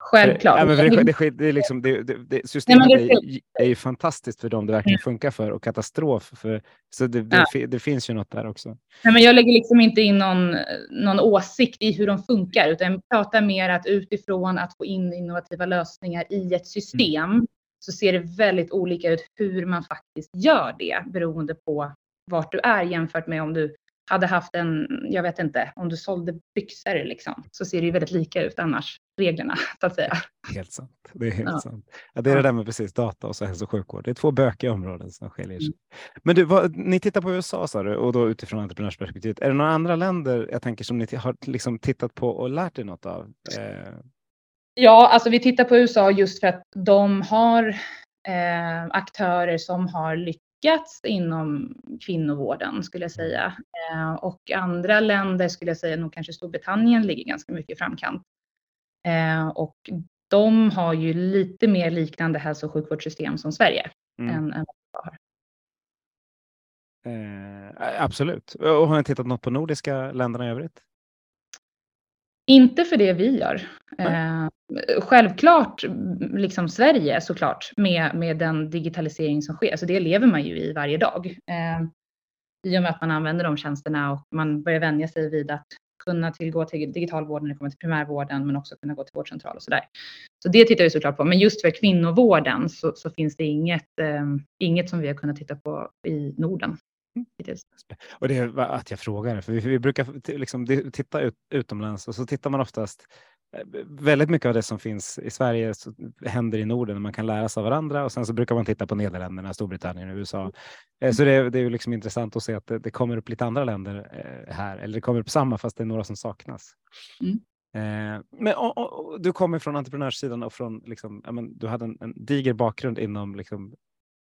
Självklart. Ja, men det, det, det, liksom, det, det, systemet Nej, är, är, ju fantastiskt för dem det verkligen mm. funkar för och katastrof. För, så det, ja. finns ju något där också. Nej, men jag lägger liksom inte in någon, någon åsikt i hur de funkar utan pratar mer att utifrån att få in innovativa lösningar i ett system mm. så ser det väldigt olika ut hur man faktiskt gör det beroende på vart du är jämfört med om du hade haft en, jag vet inte, om du sålde byxor liksom, så ser det ju väldigt lika ut annars, reglerna så att säga. Helt sant. Det är helt ja. sant. Ja, det är det där med precis data och så hälso och sjukvård. Det är två bökiga områden som skiljer sig. Mm. Men du, vad, ni tittar på USA sa du och då utifrån entreprenörsperspektivet. Är det några andra länder jag tänker som ni har liksom tittat på och lärt er något av? Eh... Ja, alltså vi tittar på USA just för att de har eh, aktörer som har lyckats lyckats inom kvinnovården skulle jag säga. Eh, och andra länder skulle jag säga, nog kanske Storbritannien ligger ganska mycket i framkant. Eh, och de har ju lite mer liknande hälso och sjukvårdssystem som Sverige mm. än, än har. Eh, absolut. Och har ni tittat något på nordiska länderna i övrigt? Inte för det vi gör. Eh, självklart, liksom Sverige såklart, med, med den digitalisering som sker. Så det lever man ju i varje dag. Eh, I och med att man använder de tjänsterna och man börjar vänja sig vid att kunna tillgå till digitalvård när det kommer till primärvården, men också kunna gå till vårdcentral och sådär. Så det tittar vi såklart på. Men just för kvinnovården så, så finns det inget, eh, inget som vi har kunnat titta på i Norden. Och det är att jag frågar, för vi, vi brukar liksom titta ut, utomlands och så tittar man oftast Eh, väldigt mycket av det som finns i Sverige händer i Norden. Man kan lära sig av varandra och sen så brukar man titta på Nederländerna, Storbritannien och USA. Eh, så det, det är ju liksom intressant att se att det, det, kommer upp lite andra länder eh, här, eller det kommer upp samma fast det är några som saknas. Mm. Men och, och, du kommer från entreprenörssidan och från liksom, men, du hade en, en diger bakgrund inom liksom,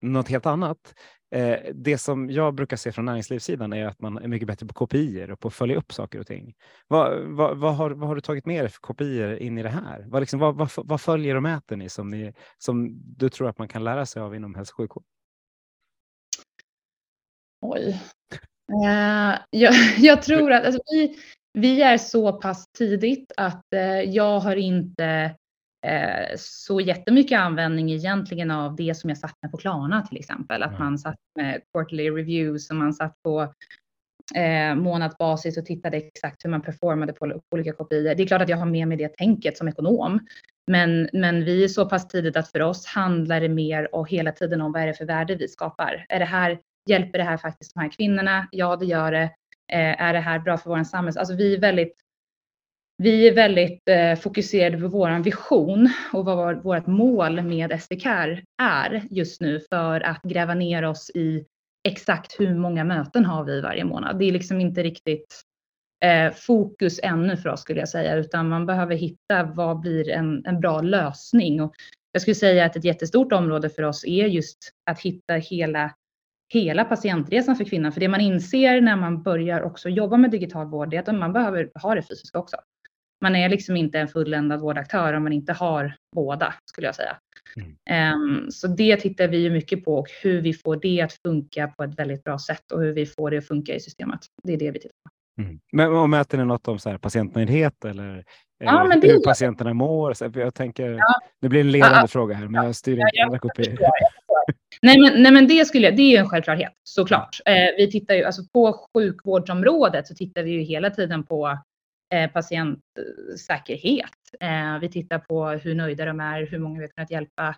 något helt annat. Eh, det som jag brukar se från näringslivssidan är att man är mycket bättre på kopior och på att följa upp saker och ting. Vad, vad, vad, har, vad har, du tagit med dig för kopior in i det här? Vad, liksom, vad, vad, följer och mäter ni som, ni som du tror att man kan lära sig av inom hälso och sjukvård? Oj. Uh, jag, jag, tror att alltså, vi, vi är så pass tidigt att uh, jag har inte eh, så jättemycket användning egentligen av det som jag satt med på Klarna till exempel. Att man satt med quarterly reviews och man satt på eh, månadsbasis och tittade exakt hur man performade på olika kopior. Det är klart att jag har med mig det tänket som ekonom. Men, men vi är så pass tidigt att för oss handlar det mer och hela tiden om vad är det för värde vi skapar. Är det här, hjälper det här faktiskt de här kvinnorna? Ja, det gör det. Eh, är det här bra för vår samhälls... Alltså vi är väldigt vi är väldigt eh, fokuserade på vår vision och vad vårt mål med SDK är just nu för att gräva ner oss i exakt hur många möten har vi varje månad. Det är liksom inte riktigt eh, fokus ännu för oss skulle jag säga, utan man behöver hitta vad blir en, en bra lösning. Och jag skulle säga att ett jättestort område för oss är just att hitta hela hela patientresan för kvinnan. För det man inser när man börjar också jobba med digital vård är att man behöver ha det fysiska också man är liksom inte en fulländad vårdaktör om man inte har båda skulle jag säga. Mm. Um, så det tittar vi ju mycket på och hur vi får det att funka på ett väldigt bra sätt och hur vi får det att funka i systemet. Det är det vi tittar på. Mm. Men och mäter ni något om så här patientnöjdhet eller ja, men hur patienterna mår? Så jag tänker, ja. det blir en ledande ja, fråga här, men jag styr inte ja, alla kopior. Nej men, nej, men det, skulle, det är ju en självklarhet såklart. Eh, vi tittar ju alltså på sjukvårdsområdet så tittar vi ju hela tiden på Eh, patientsäkerhet. Eh, vi tittar på hur nöjda de är, hur många vi har kunnat hjälpa,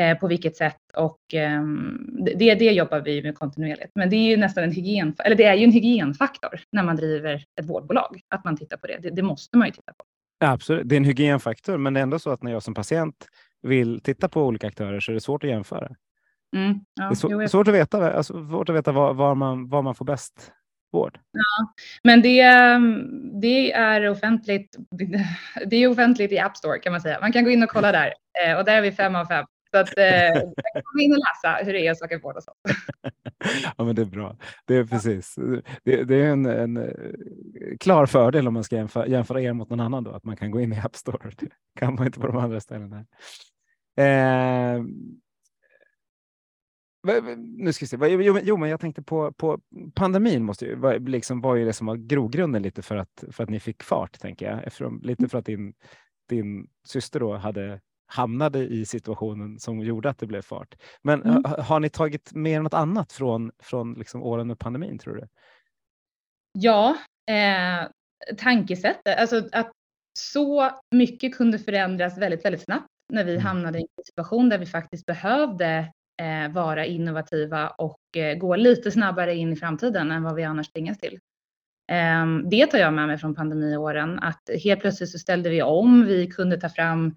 eh, på vilket sätt och ehm, det, det jobbar vi med kontinuerligt. Men det är ju nästan en hygien, eller det är ju en hygienfaktor när man driver ett vårdbolag, att man tittar på det. Det, det måste man ju titta på. Absolut, det är en hygienfaktor, men det är ändå så att när jag som patient vill titta på olika aktörer så är det svårt att jämföra. Mm, ja, det är svår, jo, svårt att veta, alltså, svårt att veta var, var, man, var man får bäst vård. Ja, men det, det, är offentligt. Det är offentligt i App Store kan man säga. Man kan gå in och kolla där eh, och där är vi fem av fem. Så att eh, gå in och läsa hur det är att söka vård och sånt. Ja, men det är bra. Det är precis. Det, det är en, en, eh, klar fördel om man ska jämföra, jämföra er mot någon annan då, att man kan gå in i App Store. Det kan man inte på de andra ställena. Eh, nu ska vi se. Jo, jo, men jag tänkte på, på pandemin måste ju, var, liksom, var ju det som var grogrunden lite för att, för att ni fick fart, tänker jag. Eftersom, lite för att din, din syster då hade hamnade i situationen som gjorde att det blev fart. Men mm. har, har, ni tagit med något annat från, från liksom åren med pandemin, tror du? Ja, eh, tankesättet. Alltså att så mycket kunde förändras väldigt, väldigt snabbt när vi mm. hamnade i en situation där vi faktiskt behövde eh, Eh, vara innovativa och eh, gå lite snabbare in i framtiden än vad vi annars tvingas till. Eh, det tar jag med mig från pandemiåren, att helt plötsligt så ställde vi om. Vi kunde ta fram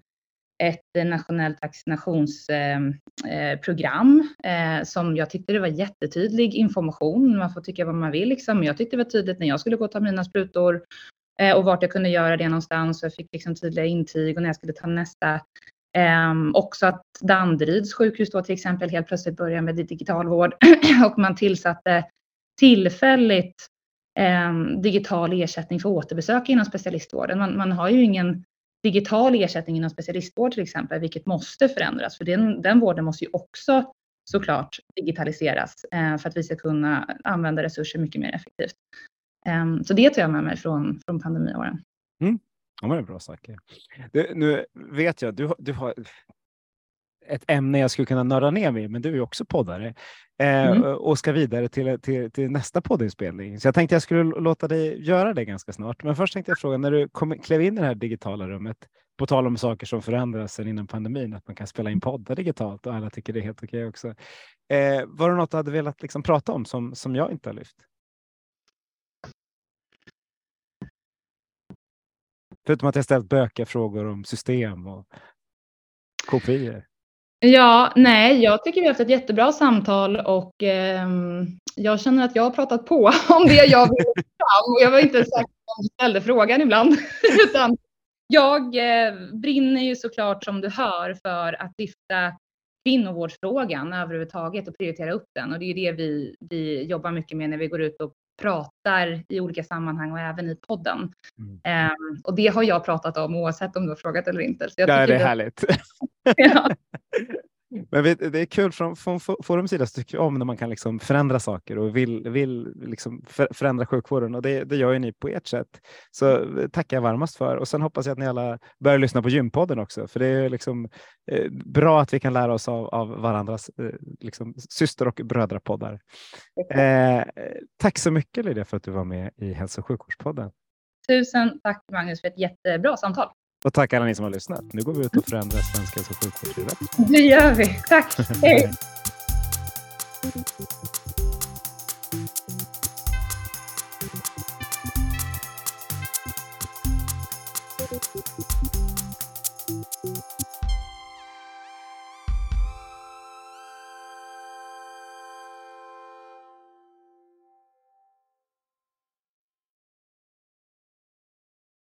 ett nationellt vaccinationsprogram ehm, eh, eh, som jag tyckte det var jättetydlig information. Man får tycka vad man vill liksom. Jag tyckte det var tydligt när jag skulle gå och ta mina sprutor eh, och vart jag kunde göra det någonstans. Jag fick liksom tydliga intyg och när jag skulle ta nästa Um, också att Danderyds sjukhus då till exempel helt plötsligt började med digital vård och man tillsatte tillfälligt eh, digital ersättning för återbesök inom specialistvården. Man, man, har ju ingen digital ersättning inom specialistvård till exempel, vilket måste förändras för den, den vården måste ju också såklart digitaliseras eh, för att vi ska kunna använda resurser mycket mer effektivt. Eh, så det tar jag med mig från, från pandemiåren. Mm. Ja, men det är bra saker. Du, nu vet jag, du, du har ett ämne jag skulle kunna nörda ner mig men du är också poddare eh, mm. och ska vidare till, till, till, nästa poddinspelning. Så jag tänkte jag skulle låta dig göra det ganska snart. Men först tänkte jag fråga, när du kom, klev in i det här digitala rummet, på tal om saker som förändras sen innan pandemin, att man kan spela in poddar digitalt och alla tycker det är helt okej också. Eh, var det något du hade velat liksom prata om som, som jag inte har lyft? Förutom att jag ställt bökiga frågor om system och kopior. Ja, nej, jag tycker vi har haft ett jättebra samtal och eh, jag känner att jag har pratat på om det jag vill fram och jag var inte säker på om du ställde frågan ibland. Utan jag eh, brinner ju såklart som du hör för att lyfta kvinnovårdsfrågan överhuvudtaget och prioritera upp den och det är det vi, vi jobbar mycket med när vi går ut och pratar i olika sammanhang och även i podden. Mm. Um, och det har jag pratat om oavsett om du har frågat eller inte. Så jag ja, det är härligt. ja. Men det är kul från, från Forums sida så tycker jag om när man kan liksom förändra saker och vill, vill liksom förändra sjukvården och det, det gör ju ni på ert sätt. Så tackar jag varmast för och sen hoppas jag att ni alla börjar lyssna på Gympodden också för det är liksom eh, bra att vi kan lära oss av, av varandras eh, liksom, syster och brödrapoddar. Eh, tack så mycket Lydia för att du var med i Hälso och sjukvårdspodden. Tusen tack Magnus för ett jättebra samtal. Och tack alla ni som har lyssnat. Nu går vi ut och förändrar svensk hälso och sjukvård. Det gör vi. Tack. Hej.